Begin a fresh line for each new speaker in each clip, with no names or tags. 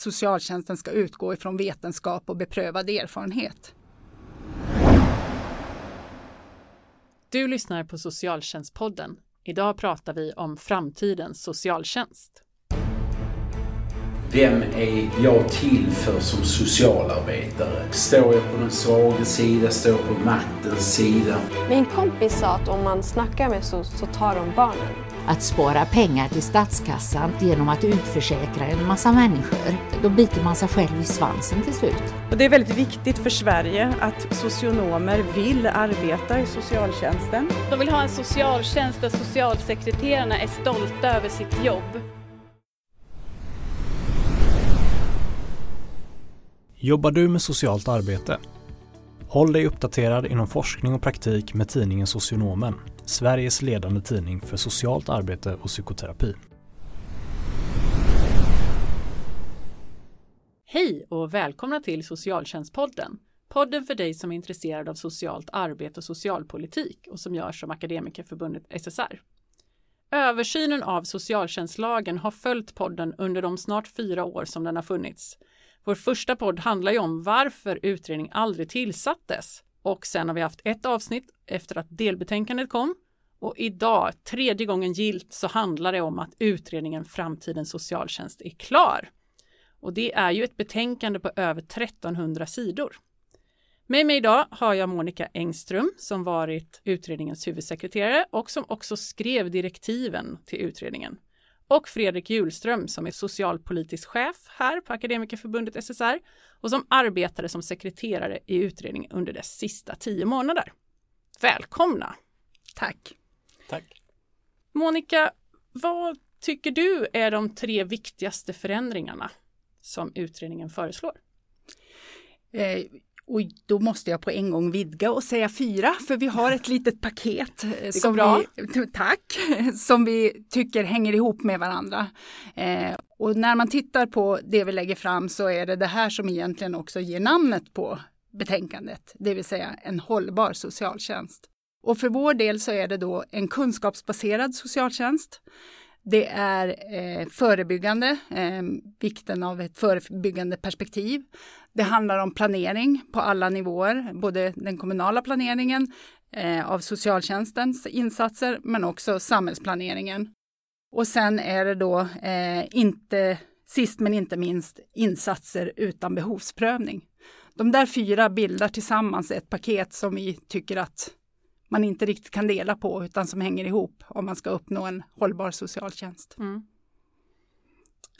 socialtjänsten ska utgå ifrån vetenskap och beprövad erfarenhet.
Du lyssnar på Socialtjänstpodden. Idag pratar vi om framtidens socialtjänst.
Vem är jag till för som socialarbetare? Står jag på den svaga sida? Står jag på maktens sida?
Min kompis sa att om man snackar med så, så tar de barnen.
Att spara pengar till statskassan genom att utförsäkra en massa människor, då biter man sig själv i svansen till slut.
Och det är väldigt viktigt för Sverige att socionomer vill arbeta i socialtjänsten.
De vill ha en socialtjänst där socialsekreterarna är stolta över sitt jobb.
Jobbar du med socialt arbete? Håll dig uppdaterad inom forskning och praktik med tidningen Socionomen, Sveriges ledande tidning för socialt arbete och psykoterapi.
Hej och välkomna till Socialtjänstpodden. Podden för dig som är intresserad av socialt arbete och socialpolitik och som görs som Akademikerförbundet SSR. Översynen av socialtjänstlagen har följt podden under de snart fyra år som den har funnits vår första podd handlar ju om varför utredning aldrig tillsattes. Och sen har vi haft ett avsnitt efter att delbetänkandet kom. Och idag, tredje gången gilt, så handlar det om att utredningen Framtidens socialtjänst är klar. Och det är ju ett betänkande på över 1300 sidor. Med mig idag har jag Monica Engström som varit utredningens huvudsekreterare och som också skrev direktiven till utredningen och Fredrik Hjulström som är socialpolitisk chef här på Akademikerförbundet SSR och som arbetade som sekreterare i utredningen under dess sista tio månader. Välkomna!
Tack!
Tack!
Monica, vad tycker du är de tre viktigaste förändringarna som utredningen föreslår?
Eh, och då måste jag på en gång vidga och säga fyra, för vi har ett litet paket
eh, som bra.
vi, tack, som vi tycker hänger ihop med varandra. Eh, och när man tittar på det vi lägger fram så är det det här som egentligen också ger namnet på betänkandet, det vill säga en hållbar socialtjänst. Och för vår del så är det då en kunskapsbaserad socialtjänst. Det är eh, förebyggande, eh, vikten av ett förebyggande perspektiv. Det handlar om planering på alla nivåer, både den kommunala planeringen eh, av socialtjänstens insatser men också samhällsplaneringen. Och sen är det då eh, inte sist men inte minst insatser utan behovsprövning. De där fyra bildar tillsammans ett paket som vi tycker att man inte riktigt kan dela på utan som hänger ihop om man ska uppnå en hållbar socialtjänst. Mm.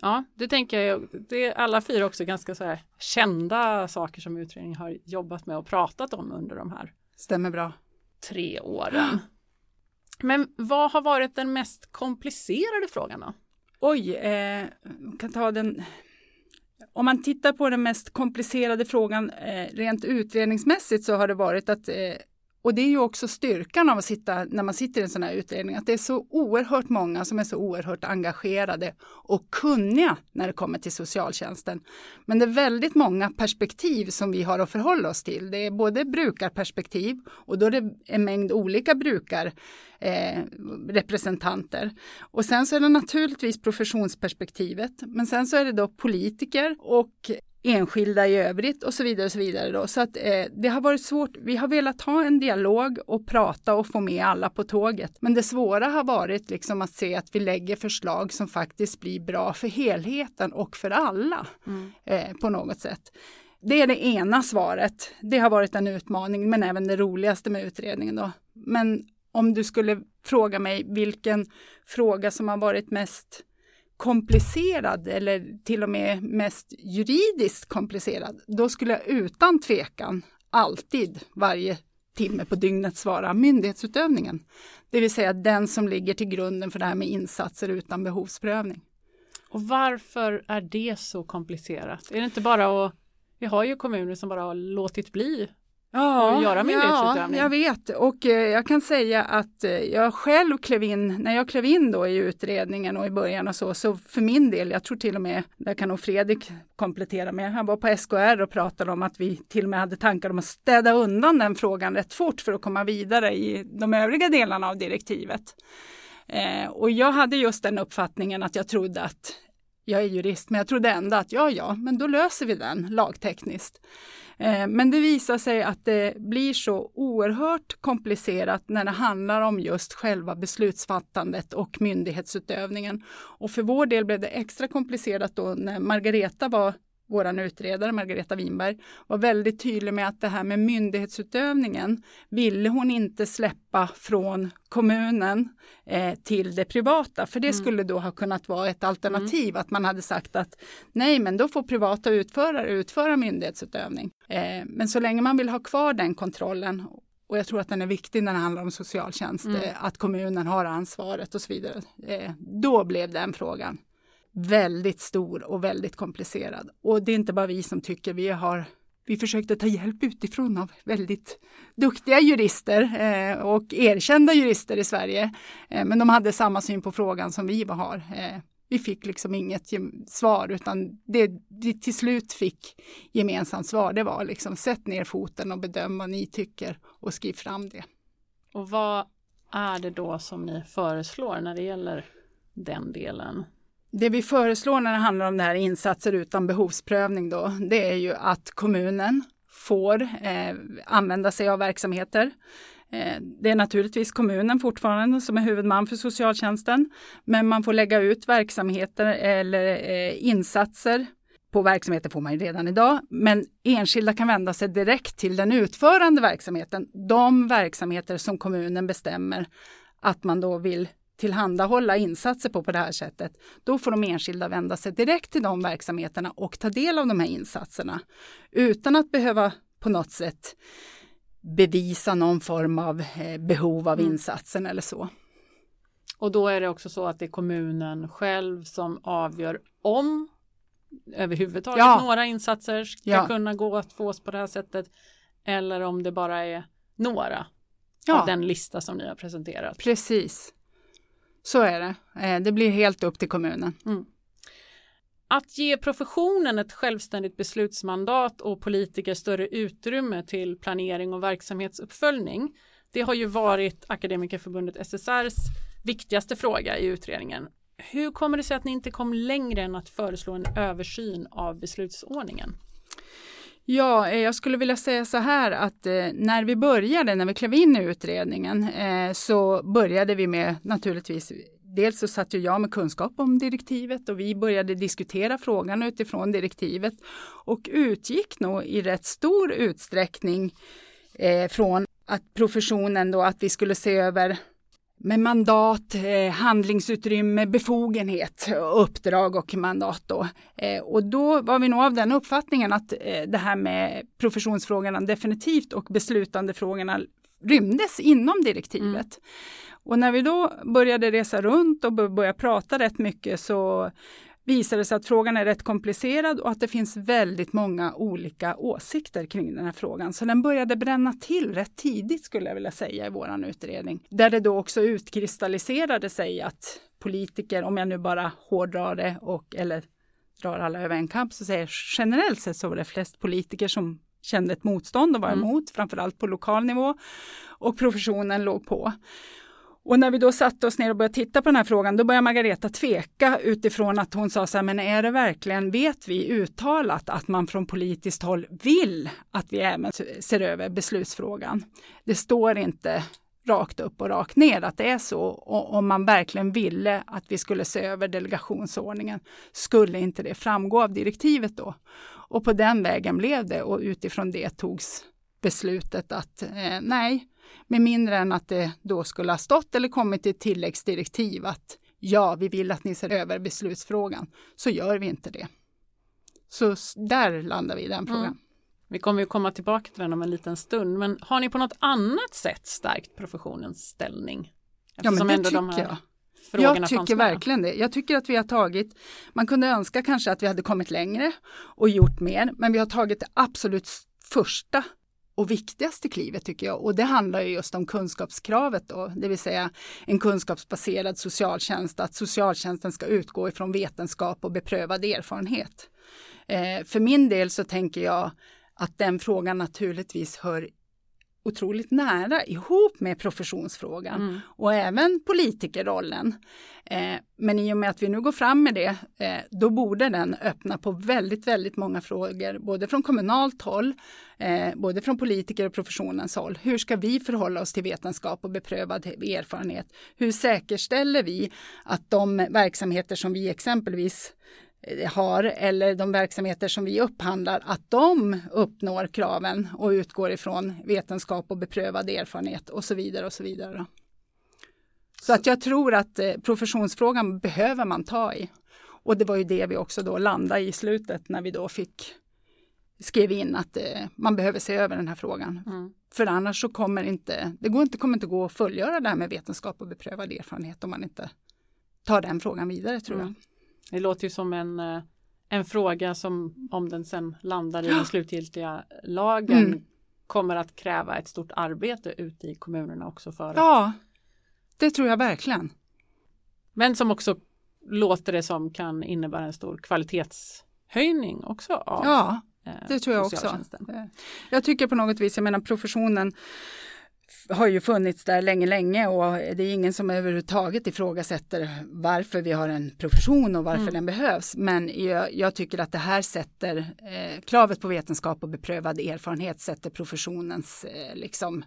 Ja, det tänker jag. Det är alla fyra också ganska så här kända saker som utredningen har jobbat med och pratat om under de här
Stämmer bra.
tre åren. Men vad har varit den mest komplicerade frågan då?
Oj, eh, kan ta den. Om man tittar på den mest komplicerade frågan eh, rent utredningsmässigt så har det varit att eh, och det är ju också styrkan av att sitta när man sitter i en sån här utredning, att det är så oerhört många som är så oerhört engagerade och kunniga när det kommer till socialtjänsten. Men det är väldigt många perspektiv som vi har att förhålla oss till. Det är både brukarperspektiv och då är det en mängd olika brukarrepresentanter. Eh, och sen så är det naturligtvis professionsperspektivet, men sen så är det då politiker och enskilda i övrigt och så vidare. Och så vidare då. så att, eh, det har varit svårt. Vi har velat ha en dialog och prata och få med alla på tåget. Men det svåra har varit liksom att se att vi lägger förslag som faktiskt blir bra för helheten och för alla mm. eh, på något sätt. Det är det ena svaret. Det har varit en utmaning, men även det roligaste med utredningen. Då. Men om du skulle fråga mig vilken fråga som har varit mest komplicerad eller till och med mest juridiskt komplicerad, då skulle jag utan tvekan alltid varje timme på dygnet svara myndighetsutövningen. Det vill säga den som ligger till grunden för det här med insatser utan behovsprövning.
Och varför är det så komplicerat? Är det inte bara att vi har ju kommuner som bara har låtit bli
Ja, göra myndighetsutövning. Ja, jag vet och eh, jag kan säga att eh, jag själv klev in, när jag klev in då i utredningen och i början och så, så för min del, jag tror till och med, där kan nog Fredrik komplettera med, han var på SKR och pratade om att vi till och med hade tankar om att städa undan den frågan rätt fort för att komma vidare i de övriga delarna av direktivet. Eh, och jag hade just den uppfattningen att jag trodde att jag är jurist, men jag trodde ändå att ja, ja, men då löser vi den lagtekniskt. Eh, men det visar sig att det blir så oerhört komplicerat när det handlar om just själva beslutsfattandet och myndighetsutövningen. Och för vår del blev det extra komplicerat då när Margareta var vår utredare Margareta Winberg var väldigt tydlig med att det här med myndighetsutövningen ville hon inte släppa från kommunen eh, till det privata, för det mm. skulle då ha kunnat vara ett alternativ, mm. att man hade sagt att nej, men då får privata utförare utföra myndighetsutövning. Eh, men så länge man vill ha kvar den kontrollen och jag tror att den är viktig när det handlar om socialtjänst, mm. Eh, att kommunen har ansvaret och så vidare. Eh, då blev den frågan väldigt stor och väldigt komplicerad. Och det är inte bara vi som tycker, vi har vi försökte ta hjälp utifrån av väldigt duktiga jurister eh, och erkända jurister i Sverige. Eh, men de hade samma syn på frågan som vi har. Eh, vi fick liksom inget svar utan det vi till slut fick gemensamt svar det var liksom sätt ner foten och bedöm vad ni tycker och skriv fram det.
Och vad är det då som ni föreslår när det gäller den delen?
Det vi föreslår när det handlar om det här insatser utan behovsprövning då, det är ju att kommunen får eh, använda sig av verksamheter. Eh, det är naturligtvis kommunen fortfarande som är huvudman för socialtjänsten, men man får lägga ut verksamheter eller eh, insatser på verksamheter får man ju redan idag, men enskilda kan vända sig direkt till den utförande verksamheten. De verksamheter som kommunen bestämmer att man då vill tillhandahålla insatser på på det här sättet, då får de enskilda vända sig direkt till de verksamheterna och ta del av de här insatserna utan att behöva på något sätt bevisa någon form av eh, behov av mm. insatsen eller så.
Och då är det också så att det är kommunen själv som avgör om överhuvudtaget ja. några insatser ska ja. kunna gå att fås på det här sättet eller om det bara är några ja. av den lista som ni har presenterat.
Precis. Så är det. Eh, det blir helt upp till kommunen. Mm.
Att ge professionen ett självständigt beslutsmandat och politiker större utrymme till planering och verksamhetsuppföljning, det har ju varit Akademikerförbundet SSRs viktigaste fråga i utredningen. Hur kommer det sig att ni inte kom längre än att föreslå en översyn av beslutsordningen?
Ja, eh, jag skulle vilja säga så här att eh, när vi började, när vi klev in i utredningen, eh, så började vi med naturligtvis Dels så satt ju jag med kunskap om direktivet och vi började diskutera frågan utifrån direktivet och utgick nog i rätt stor utsträckning eh, från att professionen då att vi skulle se över med mandat, eh, handlingsutrymme, befogenhet, uppdrag och mandat. Då. Eh, och då var vi nog av den uppfattningen att eh, det här med professionsfrågorna definitivt och beslutandefrågorna rymdes inom direktivet. Mm. Och när vi då började resa runt och började prata rätt mycket så visade det sig att frågan är rätt komplicerad och att det finns väldigt många olika åsikter kring den här frågan. Så den började bränna till rätt tidigt skulle jag vilja säga i våran utredning. Där det då också utkristalliserade sig att politiker, om jag nu bara hårdrar det och eller drar alla över en kamp, så säger generellt sett så var det flest politiker som kände ett motstånd och var mm. emot, framförallt på lokal nivå. Och professionen låg på. Och när vi då satte oss ner och började titta på den här frågan, då började Margareta tveka utifrån att hon sa så här, men är det verkligen, vet vi uttalat att man från politiskt håll vill att vi även ser över beslutsfrågan? Det står inte rakt upp och rakt ner att det är så. Och om man verkligen ville att vi skulle se över delegationsordningen, skulle inte det framgå av direktivet då? Och på den vägen blev det och utifrån det togs beslutet att eh, nej, med mindre än att det då skulle ha stått eller kommit ett tilläggsdirektiv att ja, vi vill att ni ser över beslutsfrågan, så gör vi inte det. Så där landar vi i den mm. frågan. Mm.
Vi kommer ju komma tillbaka till den om en liten stund, men har ni på något annat sätt stärkt professionens ställning?
ja, men det tycker jag. Jag tycker verkligen det. Jag tycker att vi har tagit, man kunde önska kanske att vi hade kommit längre och gjort mer, men vi har tagit det absolut första och viktigaste klivet tycker jag. Och det handlar ju just om kunskapskravet då, det vill säga en kunskapsbaserad socialtjänst, att socialtjänsten ska utgå ifrån vetenskap och beprövad erfarenhet. Eh, för min del så tänker jag att den frågan naturligtvis hör otroligt nära ihop med professionsfrågan
Mm.
och även politikerrollen. Eh, men i och med att vi nu går fram med det, eh, då borde den öppna på väldigt, väldigt många frågor, både från kommunalt håll, eh, både från politiker och professionens håll. Hur ska vi förhålla oss till vetenskap och beprövad erfarenhet? Hur säkerställer vi att de verksamheter som vi exempelvis har eller de verksamheter som vi upphandlar att de uppnår kraven och utgår ifrån vetenskap och beprövad erfarenhet och så vidare och så vidare. Så att jag tror att eh, professionsfrågan behöver man ta i. Och det var ju det vi också då landade i slutet när vi då fick skrev in att eh, man behöver se över den här frågan.
Mm.
För annars så kommer inte, det går inte, kommer inte gå att fullgöra det här med vetenskap och beprövad erfarenhet om man inte tar den frågan vidare tror jag.
Det låter ju som en, eh, en fråga som om den sen landar i den slutgiltiga lagen
Mm.
kommer att kräva ett stort arbete ute i kommunerna också för
Ja, det tror jag verkligen.
men som också låter det som kan innebära en stor kvalitetshöjning också av
Ja,
eh,
det tror jag också. Eh, Jag tycker på något vis, jag menar professionen har ju funnits där länge, länge och det är ingen som överhuvudtaget ifrågasätter varför vi har en profession och varför
Mm.
den behövs. Men jag, jag tycker att det här sätter eh, kravet på vetenskap och beprövad erfarenhet sätter professionens eh, liksom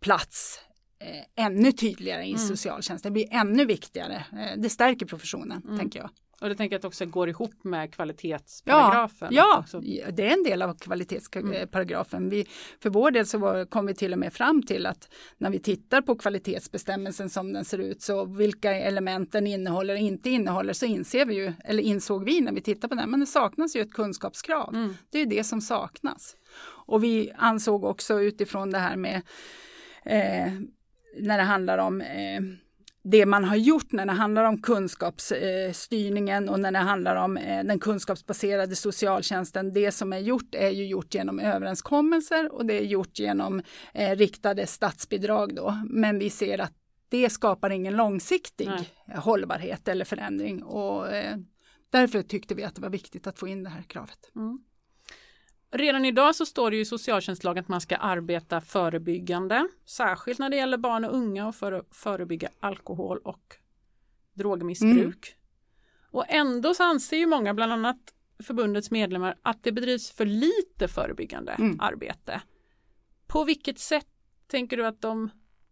plats eh, ännu tydligare i
Mm.
socialtjänsten. Det blir ännu viktigare. Eh, det stärker professionen,
Mm.
tänker jag.
Och det tänker jag att också går ihop med kvalitetsparagrafen.
Ja,
Också.
det är en del av kvalitetsparagrafen. Vi, för vår del så var, kom vi till och med fram till att när vi tittar på kvalitetsbestämmelsen som den ser ut så vilka element den innehåller och inte innehåller så inser vi ju, eller insåg vi när vi tittar på den, men det saknas ju ett kunskapskrav.
Mm.
Det är det som saknas. Och vi ansåg också utifrån det här med eh, när det handlar om eh, det man har gjort när det handlar om kunskapsstyrningen och när det handlar om eh, den kunskapsbaserade socialtjänsten. Det som är gjort är ju gjort genom överenskommelser och det är gjort genom eh, riktade statsbidrag då. Men vi ser att det skapar ingen långsiktig
Nej.
hållbarhet eller förändring och eh, därför tyckte vi att det var viktigt att få in det här kravet.
Mm. Redan idag så står det ju i socialtjänstlagen att man ska arbeta förebyggande, särskilt när det gäller barn och unga och för att förebygga alkohol och drogmissbruk. Och ändå så anser ju många, bland annat förbundets medlemmar, att det bedrivs för lite förebyggande
Mm.
arbete. På vilket sätt tänker du att de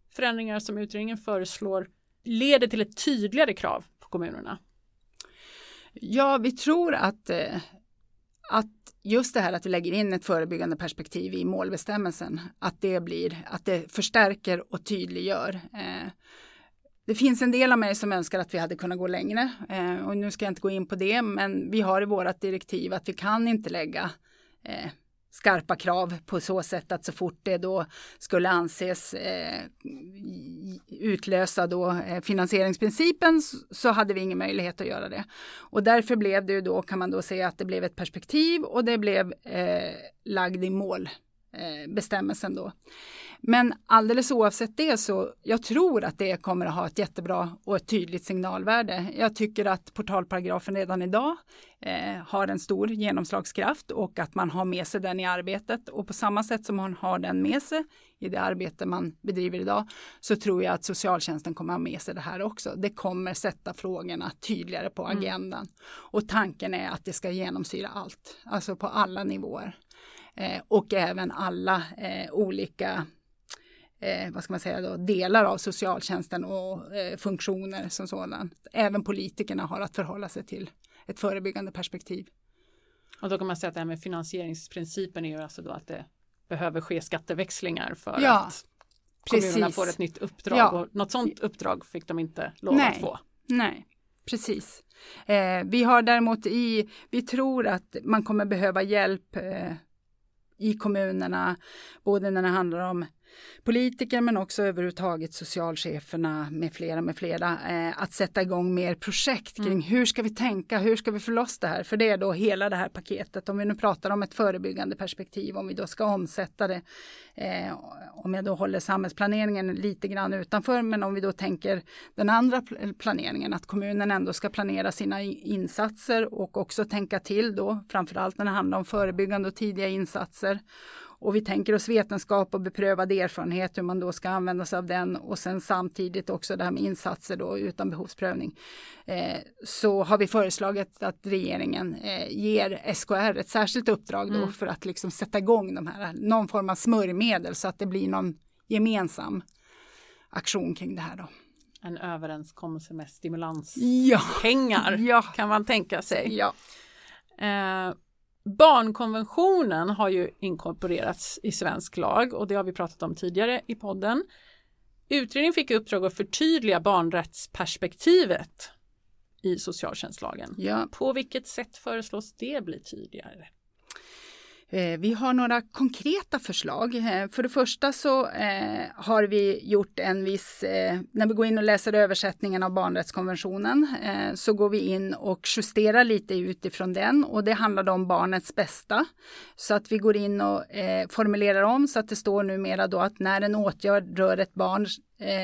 förändringar som utredningen föreslår leder till ett tydligare krav på kommunerna?
Ja, vi tror att, eh, att just det här att vi lägger in ett förebyggande perspektiv i målbestämmelsen, att det blir, att det förstärker och tydliggör. Eh, det finns en del av mig som önskar att vi hade kunnat gå längre eh, och nu ska jag inte gå in på det, men vi har i vårat direktiv att vi kan inte lägga eh, skarpa krav på så sätt att så fort det då skulle anses eh, utlösa då eh, finansieringsprincipen så hade vi ingen möjlighet att göra det. Och därför blev det ju då kan man då säga att det blev ett perspektiv och det blev eh, lagd i mål eh, bestämmelsen då. Men alldeles oavsett det så jag tror att det kommer att ha ett jättebra och ett tydligt signalvärde. Jag tycker att portalparagrafen redan idag eh, har en stor genomslagskraft och att man har med sig den i arbetet och på samma sätt som man har den med sig i det arbete man bedriver idag så tror jag att socialtjänsten kommer ha med sig det här också. Det kommer sätta frågorna tydligare på
Mm.
agendan och tanken är att det ska genomsyra allt, alltså på alla nivåer eh, och även alla eh, olika eh, vad ska man säga då, delar av socialtjänsten och eh, funktioner som sådant. Även politikerna har att förhålla sig till ett förebyggande perspektiv.
Och då kan man säga att det här med finansieringsprincipen är ju alltså då att det behöver ske skatteväxlingar för
Ja,
att kommunerna
precis.
får ett nytt uppdrag.
Ja.
Och något sådant uppdrag fick de inte lov
Nej.
att få.
Nej, precis. Eh, vi har däremot i, vi tror att man kommer behöva hjälp eh, i kommunerna, både när det handlar om politiker men också överhuvudtaget socialcheferna med flera med flera eh, att sätta igång mer projekt kring
Mm.
hur ska vi tänka, hur ska vi få loss det här? För det är då hela det här paketet. Om vi nu pratar om ett förebyggande perspektiv, om vi då ska omsätta det, eh, om jag då håller samhällsplaneringen lite grann utanför, men om vi då tänker den andra pl- planeringen, att kommunen ändå ska planera sina insatser och också tänka till då, framförallt när det handlar om förebyggande och tidiga insatser Och vi tänker oss vetenskap och beprövad erfarenhet hur man då ska använda sig av den och sen samtidigt också det här med insatser då utan behovsprövning. Eh, så har vi föreslagit att regeringen eh, ger SKR ett särskilt uppdrag då
Mm.
för att liksom sätta igång de här, någon form av smörjmedel så att det blir någon gemensam aktion kring det här då.
En överenskommelse med stimulanspengar
Ja, ja,
kan man tänka sig.
ja.
Eh, barnkonventionen har ju inkorporerats i svensk lag och det har vi pratat om tidigare i podden. Utredningen fick i uppdrag att förtydliga barnrättsperspektivet i socialtjänstlagen.
ja.
På vilket sätt föreslås det bli tydligare?
Eh, Vi har några konkreta förslag. Eh, För det första så eh, har vi gjort en viss, när vi går in och läser översättningen av barnrättskonventionen så går vi in och justerar lite utifrån den och det handlar om barnets bästa. Så att vi går in och formulerar om så att det står numera då att när en åtgärd rör ett barn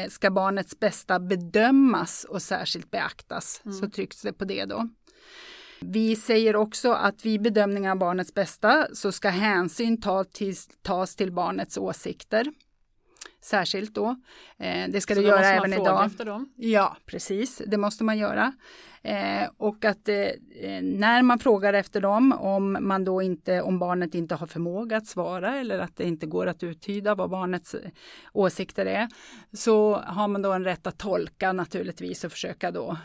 ska barnets bästa bedömas och särskilt beaktas. Så trycks det på det då. Vi säger också att vid bedömningen av barnets bästa så ska hänsyn tas till barnets åsikter. Särskilt då. Eh, det ska
Så då
göra även idag.
efter dem.
Ja, precis. Det måste man göra. Eh, och att eh, när man frågar efter dem, om man då inte, om barnet inte har förmåga att svara eller att det inte går att uttyda vad barnets åsikter är, så har man då en rätt att tolka naturligtvis och försöka då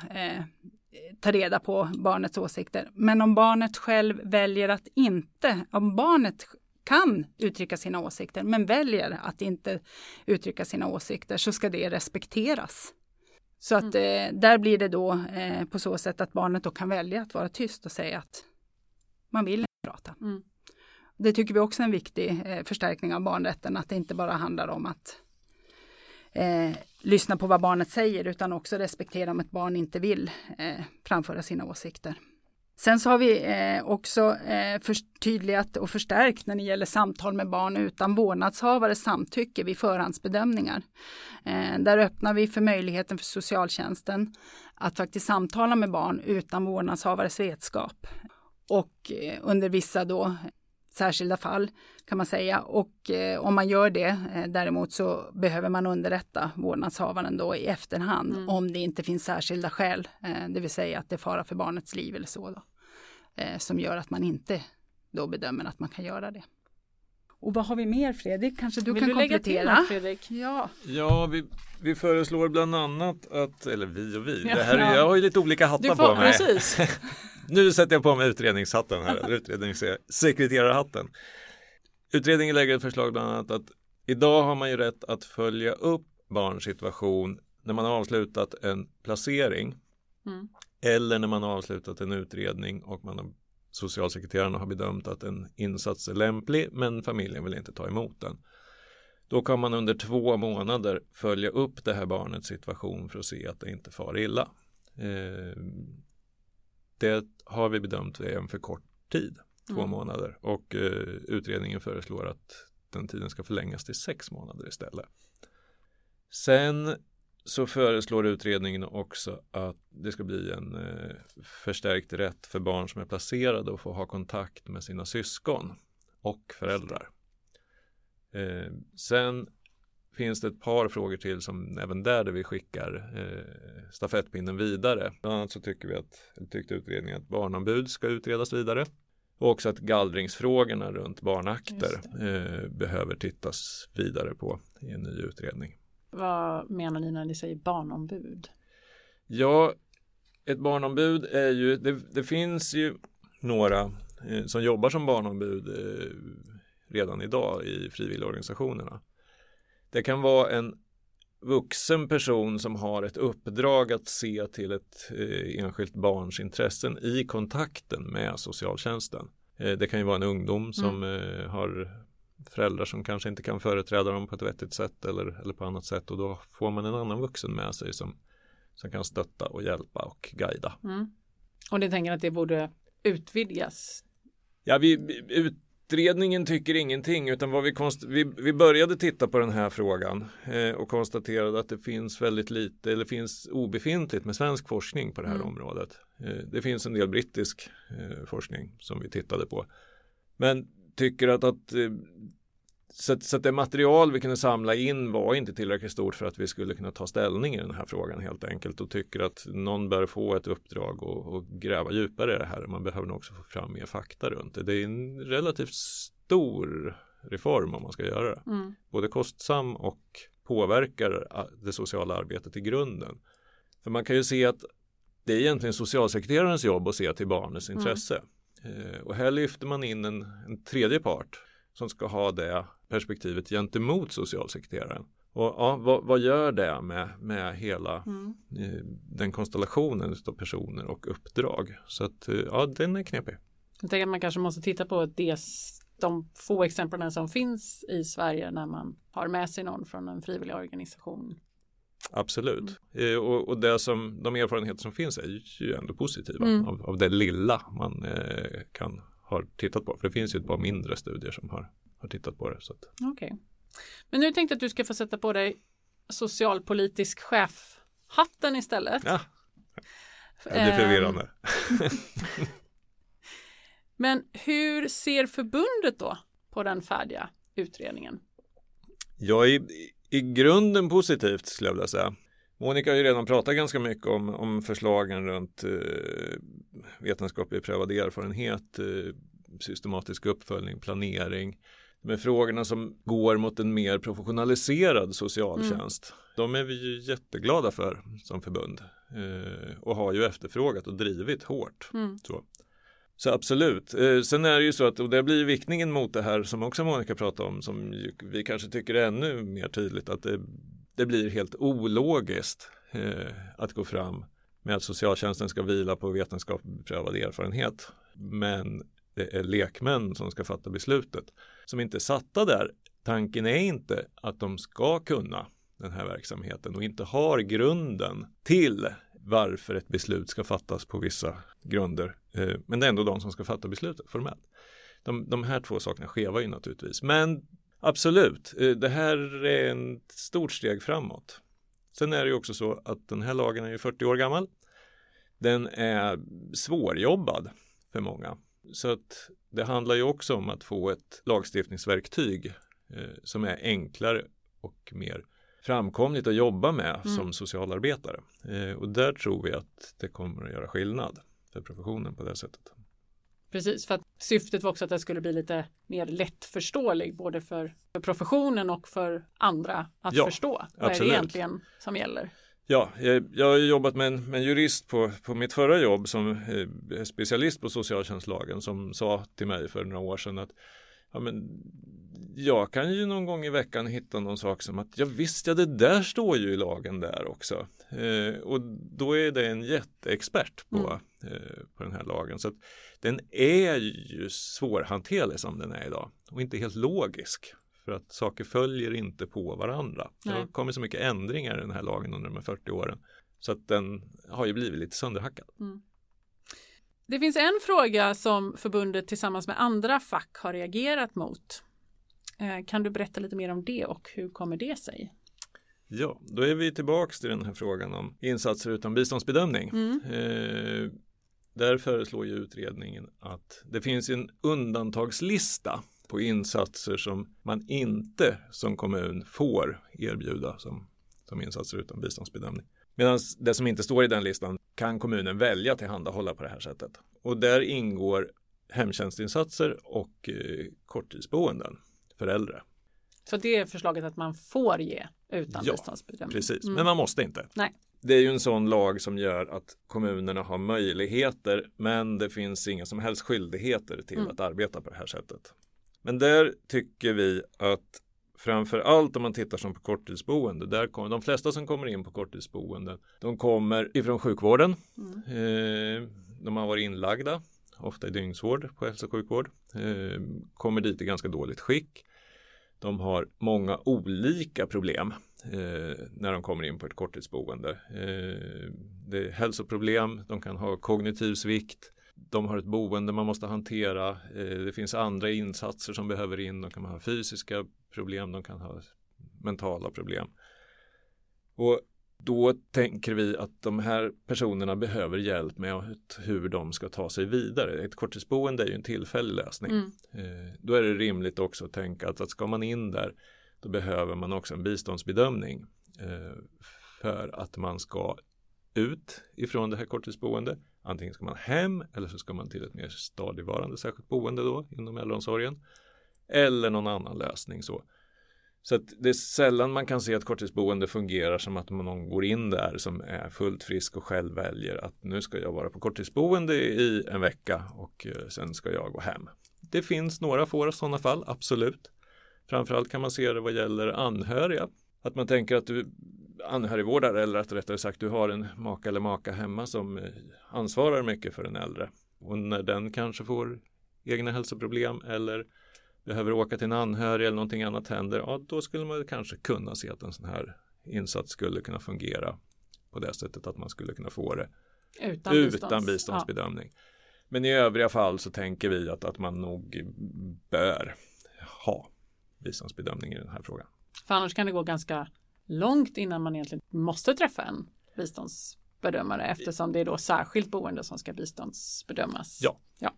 ta reda på barnets åsikter. Men om barnet själv väljer att inte, om barnet kan uttrycka sina åsikter men väljer att inte uttrycka sina åsikter så ska det respekteras. Så att eh, där blir det då eh, på så sätt att barnet då kan välja att vara tyst och säga att man vill inte prata.
Mm.
Det tycker vi också är en viktig eh, förstärkning av barnrätten, att det inte bara handlar om att lyssna på vad barnet säger utan också respektera om ett barn inte vill eh, framföra sina åsikter. Sen så har vi eh, också eh, förtydligat och förstärkt när det gäller samtal med barn utan vårdnadshavares samtycke vid förhandsbedömningar. Eh, där öppnar vi för möjligheten för socialtjänsten att faktiskt samtala med barn utan vårdnadshavares vetskap. Och eh, under vissa då särskilda fall kan man säga. Och eh, om man gör det eh, däremot så behöver man underrätta vårdnadshavaren då i efterhand
Mm.
om det inte finns särskilda skäl, eh, det vill säga att det är fara för barnets liv eller så då, eh, som gör att man inte då bedömer att man kan göra det. Och vad har vi mer Fredrik? Kanske du
Vill
kan
du lägga till
komplettera?
något Fredrik?
Ja,
Ja, vi, vi föreslår bland annat att, eller vi och vi, det här, är- jag har ju lite olika hattar
Du
på
får,
mig.
precis.
Nu sätter jag på mig utredningshatten här, utredningssekreterarhatten. Utredningen lägger ett förslag bland annat att idag har man ju rätt att följa upp barns situation när man har avslutat en placering
Mm.
eller när man har avslutat en utredning och man har, socialsekreterarna har bedömt att en insats är lämplig men familjen vill inte ta emot den. Då kan man under två månader följa upp det här barnets situation för att se att det inte far illa. Eh, det har vi bedömt är en för kort tid, två
Mm.
månader och eh, utredningen föreslår att den tiden ska förlängas till sex månader istället. Sen så föreslår utredningen också att det ska bli en eh, förstärkt rätt för barn som är placerade att få ha kontakt med sina syskon och föräldrar. Eh, sen finns det ett par frågor till som även där, där vi skickar eh, stafettpinnen vidare. Bland annat så tycker vi att, tyckte utredningen att barnombud ska utredas vidare. Och också att gallringsfrågorna runt barnakter eh, behöver tittas vidare på i en ny utredning.
Vad menar ni när ni säger barnombud?
Ja, ett barnombud är ju, det, det finns ju några eh, som jobbar som barnombud eh, redan idag i frivilligorganisationerna. Det kan vara en vuxen person som har ett uppdrag att se till ett eh, enskilt barns intressen i kontakten med socialtjänsten. Eh, det kan ju vara en ungdom som eh, har föräldrar som kanske inte kan företräda dem på ett vettigt sätt eller, eller på annat sätt och då får man en annan vuxen med sig som, som kan stötta och hjälpa och guida.
Mm. Och ni tänker att det borde utvidgas?
Ja, vi, utredningen tycker ingenting utan vad vi, konst, vi, vi började titta på den här frågan eh, och konstaterade att det finns väldigt lite eller finns obefintligt med svensk forskning på det här
Mm.
området. Eh, det finns en del brittisk eh, forskning som vi tittade på. Men tycker att, att eh, så, så det material vi kunde samla in var inte tillräckligt stort för att vi skulle kunna ta ställning i den här frågan helt enkelt och tycker att någon bör få ett uppdrag och, och gräva djupare i det här. Man behöver nog också få fram mer fakta runt det. Det är en relativt stor reform om man ska göra det.
Mm.
Både kostsam och påverkar det sociala arbetet i grunden. För man kan ju se att det är egentligen socialsekreterarens jobb att se till barnets
Mm.
intresse. Eh, och här lyfter man in en, en tredje part som ska ha det perspektivet gentemot socialsekreteraren. Och ja, vad, vad gör det med, med hela
Mm.
eh, den konstellationen av personer och uppdrag? Så att eh, ja, den är knepig.
Jag tänker att man kanske måste titta på det, de få exemplen som finns i Sverige när man har med sig någon från en frivillig organisation.
Absolut. Eh, och, och det som, de erfarenheter som finns är ju ändå positiva
Mm.
av, av det lilla man eh, kan ha tittat på. För det finns ju ett par mindre studier som har, har tittat på det. Så att,
Okej. Men nu tänkte jag att du ska få sätta på dig socialpolitisk chef-hatten istället.
ja, det blir
Ehm,
förvirrande.
Men hur ser förbundet då på den färdiga utredningen?
Jag är i, i grunden positivt skulle jag vilja säga. Monica har ju redan pratat ganska mycket om, om förslagen runt eh, vetenskaplig prövad erfarenhet, eh, systematisk uppföljning, planering. Med frågorna som går mot en mer professionaliserad socialtjänst. De är vi ju jätteglada för som förbund eh, och har ju efterfrågat och drivit hårt.
Mm.
Så. Så absolut. Eh, sen är det ju så att, och det blir viktningen mot det här som också Monica pratade om, som vi kanske tycker är ännu mer tydligt, att det, det blir helt ologiskt eh, att gå fram med att socialtjänsten ska vila på vetenskapligt beprövad erfarenhet. Men det är lekmän som ska fatta beslutet, som inte är satta där. Tanken är inte att de ska kunna den här verksamheten och inte har grunden till varför ett beslut ska fattas på vissa grunder. Eh, men det är ändå de som ska fatta beslutet formellt. De, de här två sakerna skevar ju naturligtvis. Men absolut, eh, det här är ett stort steg framåt. Sen är det ju också så att den här lagen är ju 40 år gammal. Den är svårjobbad för många. Så att det handlar ju också om att få ett lagstiftningsverktyg eh, som är enklare och mer framkomligt att jobba med
Mm.
som socialarbetare. Eh, och där tror vi att det kommer att göra skillnad för professionen på det sättet.
Precis, för att syftet var också att det skulle bli lite mer lättförståelig både för, för professionen och för andra att
Ja,
förstå. Vad är
absolut.
det egentligen som gäller?
Ja, jag, jag har jobbat med en, med en jurist på, på mitt förra jobb som eh, specialist på socialtjänstlagen som sa till mig för några år sedan att ja, men, jag kan ju någon gång i veckan hitta någon sak som att jag visste ja, det där står ju i lagen där också. Eh, och då är det en jätteexpert på, eh, på den här lagen. Så att den är ju svårhanterlig som den är idag och inte helt logisk. För att saker följer inte på varandra. Det har
Nej.
kommit så mycket ändringar i den här lagen under de här 40 åren. Så att den har ju blivit lite sönderhackad.
Det finns en fråga som förbundet tillsammans med andra fack har reagerat mot. Eh, Kan du berätta lite mer om det och hur kommer det sig?
Ja, då är vi tillbaks till den här frågan om insatser utan biståndsbedömning.
Mm.
Eh, där föreslår ju utredningen att det finns en undantagslista på insatser som man inte som kommun får erbjuda som, som insatser utan biståndsbedömning. Medan det som inte står i den listan kan kommunen välja tillhandahålla på det här sättet. Och där ingår hemtjänstinsatser och eh, korttidsboenden för äldre.
Så det är förslaget att man får ge utan
Ja,
biståndsbedömning.
Precis,
Mm.
men man måste inte.
Nej.
Det är ju en sån lag som gör att kommunerna har möjligheter men det finns inga som helst skyldigheter till
Mm.
att arbeta på det här sättet. Men där tycker vi att framför allt om man tittar som på korttidsboende, där kommer de flesta som kommer in på korttidsboenden, de kommer ifrån sjukvården.
Mm.
Eh, de har varit inlagda, ofta i dygnsvård på hälso och sjukvård, eh, kommer dit i ganska dåligt skick. De har många olika problem eh, när de kommer in på ett korttidsboende. Eh, det är hälsoproblem, de kan ha kognitiv svikt, de har ett boende man måste hantera, eh, det finns andra insatser som behöver in, de kan ha fysiska problem, de kan ha mentala problem. Och då tänker vi att de här personerna behöver hjälp med hur de ska ta sig vidare. Ett korttidsboende är ju en tillfällig lösning.
Mm.
Eh, då är det rimligt också att tänka att, att ska man in där då behöver man också en biståndsbedömning eh, för att man ska ut ifrån det här korttidsboende. Antingen ska man hem eller så ska man till ett mer stadigvarande särskilt boende då inom äldreomsorgen. Eller någon annan lösning så. Så att det är sällan man kan se att korttidsboende fungerar som att någon går in där som är fullt frisk och själv väljer att nu ska jag vara på korttidsboende i en vecka och eh, sen ska jag gå hem. Det finns några få sådana fall, absolut. Framförallt kan man se det vad gäller anhöriga. Att man tänker att du anhörigvårdare eller att rättare sagt du har en maka eller maka hemma som eh, ansvarar mycket för den äldre. Och när den kanske får egna hälsoproblem eller behöver åka till en anhörig eller någonting annat händer, ja då skulle man kanske kunna se att en sån här insats skulle kunna fungera på det sättet att man skulle kunna få det
utan,
utan
bistånds.
biståndsbedömning. Ja. Men i övriga fall så tänker vi att, att man nog bör ha biståndsbedömning i den här frågan.
För annars kan det gå ganska långt innan man egentligen måste träffa en biståndsbedömare eftersom det är då särskilt boende som ska biståndsbedömas.
Ja.
ja.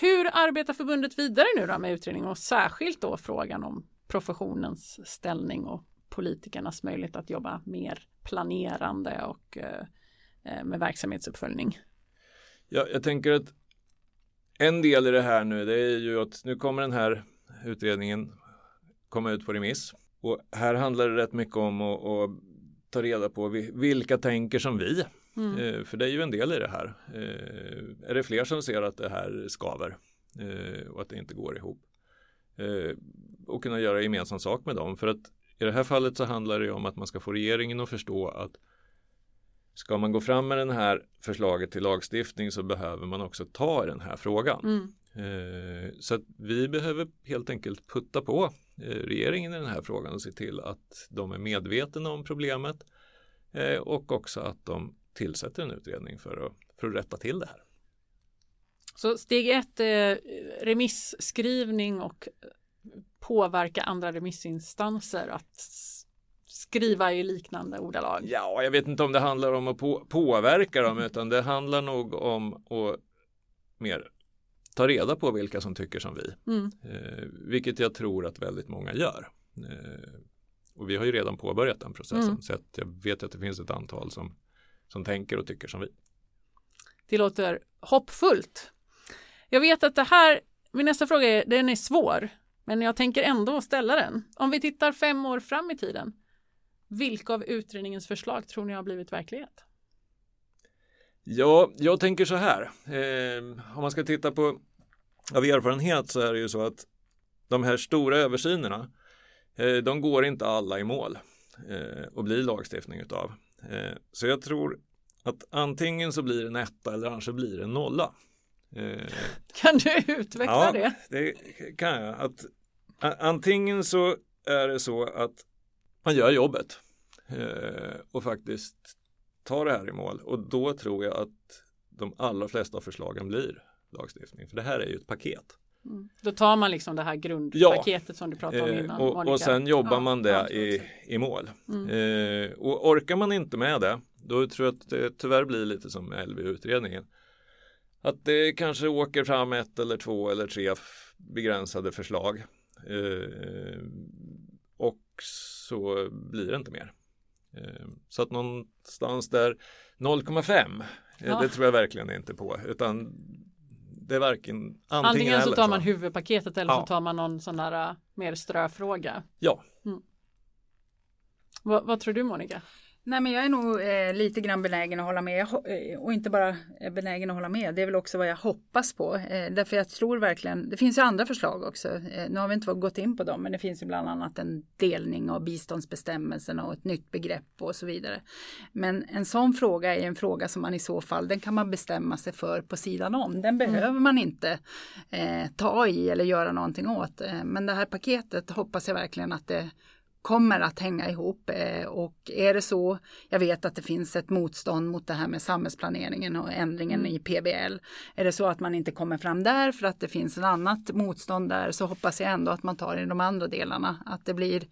Hur arbetar förbundet vidare nu då med utredningen och särskilt då frågan om professionens ställning och politikernas möjlighet att jobba mer planerande och eh, med verksamhetsuppföljning?
Ja, jag tänker att en del i det här nu det är ju att nu kommer den här utredningen komma ut på remiss och här handlar det rätt mycket om att, att ta reda på vilka tänker som vi Mm. Eh, för det är ju en del i det här. Eh, är det fler som ser att det här skaver eh, och att det inte går ihop? och kunna göra gemensam sak med dem. För att i det här fallet så handlar det om att man ska få regeringen att förstå att ska man gå fram med det här förslaget till lagstiftning så behöver man också ta i den här frågan.
Mm.
Så att vi behöver helt enkelt putta på regeringen i den här frågan och se till att de är medvetna om problemet och också att de tillsätter en utredning för att, för att rätta till det här.
Så steg ett är remisskrivning och påverka andra remissinstanser att skriva i liknande ordalag?
Ja, jag vet inte om det handlar om att på, påverka dem utan det handlar nog om att mer ta reda på vilka som tycker som vi.
Mm.
Eh, vilket jag tror att väldigt många gör. Eh, och vi har ju redan påbörjat den processen
Mm.
så jag vet att det finns ett antal som som tänker och tycker som vi.
Det låter hoppfullt. Jag vet att det här, min nästa fråga är, den är svår, men jag tänker ändå ställa den. Om vi tittar fem år fram i tiden, vilka av utredningens förslag tror ni har blivit verklighet?
Ja, jag tänker så här. Eh, om man ska titta på av erfarenhet så är det ju så att de här stora översynerna, eh, de går inte alla i mål eh, och blir lagstiftning utav. Eh, så jag tror att antingen så blir det en etta eller annars så blir det en nolla. Eh,
kan du utveckla
ja,
det?
det kan jag. Att, antingen så är det så att man gör jobbet eh, och faktiskt tar det här i mål och då tror jag att de allra flesta förslagen blir lagstiftning. För det här är ju ett paket.
Mm. Då tar man liksom det här grundpaketet ja. som du pratade om innan.
Och, och sen jobbar ja, man det i, i mål.
Mm.
Eh, och orkar man inte med det, då tror jag att det tyvärr blir lite som LVU-utredningen. Att det kanske åker fram ett eller två eller tre begränsade förslag. Eh, och så blir det inte mer. Eh, så att någonstans där 0,5 ja. det tror jag verkligen inte på. Utan det är varken antingen,
antingen så tar man
så.
huvudpaketet eller
Ja.
så tar man någon sån där uh, mer ströfråga.
Ja.
Vad, vad tror du Monica?
Nej men jag är nog eh, lite grann benägen att hålla med eh, och inte bara eh, benägen att hålla med. Det är väl också vad jag hoppas på. Eh, därför jag tror verkligen, det finns ju andra förslag också. Eh, nu har vi inte gått in på dem men det finns ju bland annat en delning av biståndsbestämmelserna och ett nytt begrepp och så vidare. Men en sån fråga är en fråga som man i så fall, den kan man bestämma sig för på sidan om. Den behöver man inte eh, ta i eller göra någonting åt. Men det här paketet hoppas jag verkligen att det kommer att hänga ihop eh, och är det så, jag vet att det finns ett motstånd mot det här med samhällsplaneringen och ändringen i PBL. Är det så att man inte kommer fram där för att det finns ett annat motstånd där så hoppas jag ändå att man tar i de andra delarna, att det blir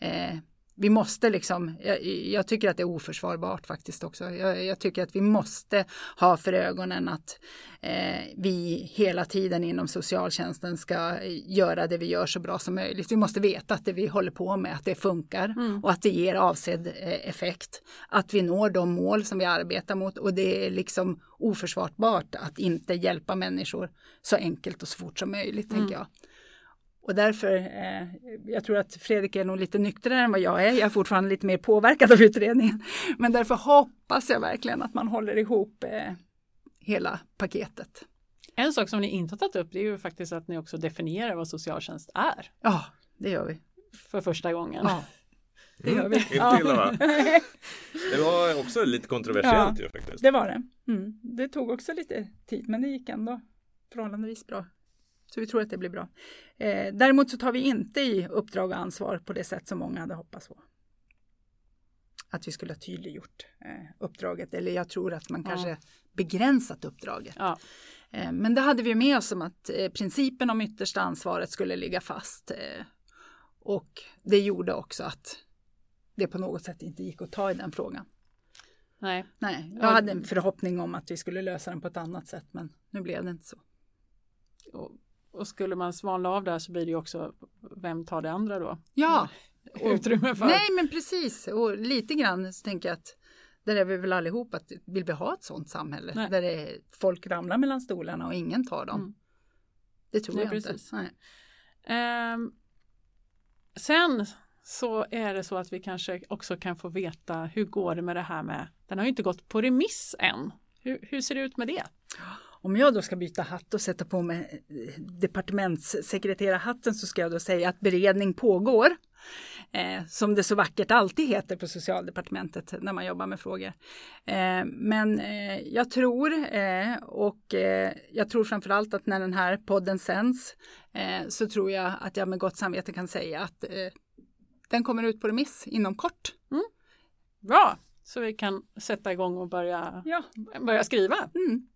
eh, vi måste liksom, jag, jag, tycker att det är oförsvarbart faktiskt också. Jag, jag tycker att vi måste ha för ögonen att eh, vi hela tiden inom socialtjänsten ska göra det vi gör så bra som möjligt. Vi måste veta att det vi håller på med, att det funkar mm. och att det ger avsedd eh, effekt. Att vi når de mål som vi arbetar mot och det är liksom oförsvarbart att inte hjälpa människor så enkelt och så fort som möjligt, mm. tänker jag. Och därför, eh, jag tror att Fredrik är nog lite nyktrare än vad jag är. Jag är fortfarande lite mer påverkad av utredningen. Men därför hoppas jag verkligen att man håller ihop eh, hela paketet.
En sak som ni inte har tagit upp det är ju faktiskt att ni också definierar vad socialtjänst är.
Ja, det gör vi.
För första gången.
Ja, det gör vi.
Mm, inte illa va? Det var också lite kontroversiellt ja, ju faktiskt.
Det var det. Mm. Det tog också lite tid men det gick ändå förhållandevis bra. Så vi tror att det blir bra. Eh, däremot så tar vi inte i uppdrag och ansvar på det sätt som många hade hoppats på. Att vi skulle ha tydliggjort eh, uppdraget eller jag tror att man ja. kanske begränsat uppdraget. Ja. Eh, men det hade vi med oss som att eh, principen om yttersta ansvaret skulle ligga fast. Eh, och det gjorde också att det på något sätt inte gick att ta i den frågan.
Nej.
Nej, jag hade en förhoppning om att vi skulle lösa den på ett annat sätt men nu blev det inte så.
Och och skulle man svalna av där så blir det också, vem tar det andra då?
Ja,
och, utrymme för.
Nej men precis, och lite grann så tänker jag att där är vi väl allihop att vill vi ha ett sådant samhälle Nej. där det folk ramlar mellan stolarna och ingen tar dem. Mm. Det tror Nej, jag precis. inte.
Um, sen så är det så att vi kanske också kan få veta hur går det med det här med, den har ju inte gått på remiss än. Hur, hur ser det ut med det?
Om jag då ska byta hatt och sätta på mig eh, departementssekreterarhatten så ska jag då säga att beredning pågår. Eh, som det så vackert alltid heter på socialdepartementet när man jobbar med frågor. Eh, men eh, jag tror eh, och eh, jag tror framförallt att när den här podden sänds så tror jag att jag med gott samvete kan säga att den kommer ut på remiss inom kort.
Mm. Bra, så vi kan sätta igång och börja, ja. börja skriva. Mm.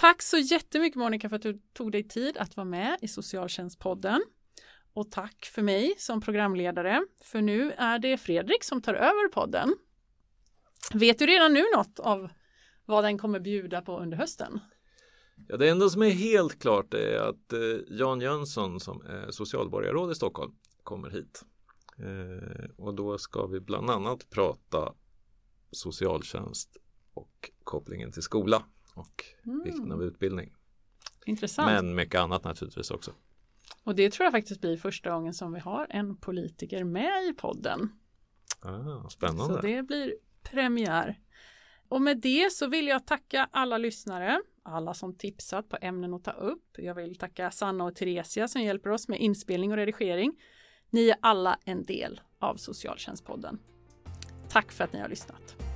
Tack så jättemycket Monica för att du tog dig tid att vara med i Socialtjänstpodden. Och tack för mig som programledare, för nu är det Fredrik som tar över podden. Vet du redan nu något av vad den kommer bjuda på under hösten?
Ja, det enda som är helt klart är att eh, Jan Jönsson som är socialborgarråd i Stockholm kommer hit. Eh, och då ska vi bland annat prata socialtjänst och kopplingen till skola och mm. vikten av utbildning.
Intressant.
Men mycket annat naturligtvis också.
Och det tror jag faktiskt blir första gången som vi har en politiker med i podden.
Ah, spännande.
Så det blir premiär. Och med det så vill jag tacka alla lyssnare, alla som tipsat på ämnen att ta upp. Jag vill tacka Sanna och Theresia som hjälper oss med inspelning och redigering. Ni är alla en del av Socialtjänstpodden. Tack för att ni har lyssnat.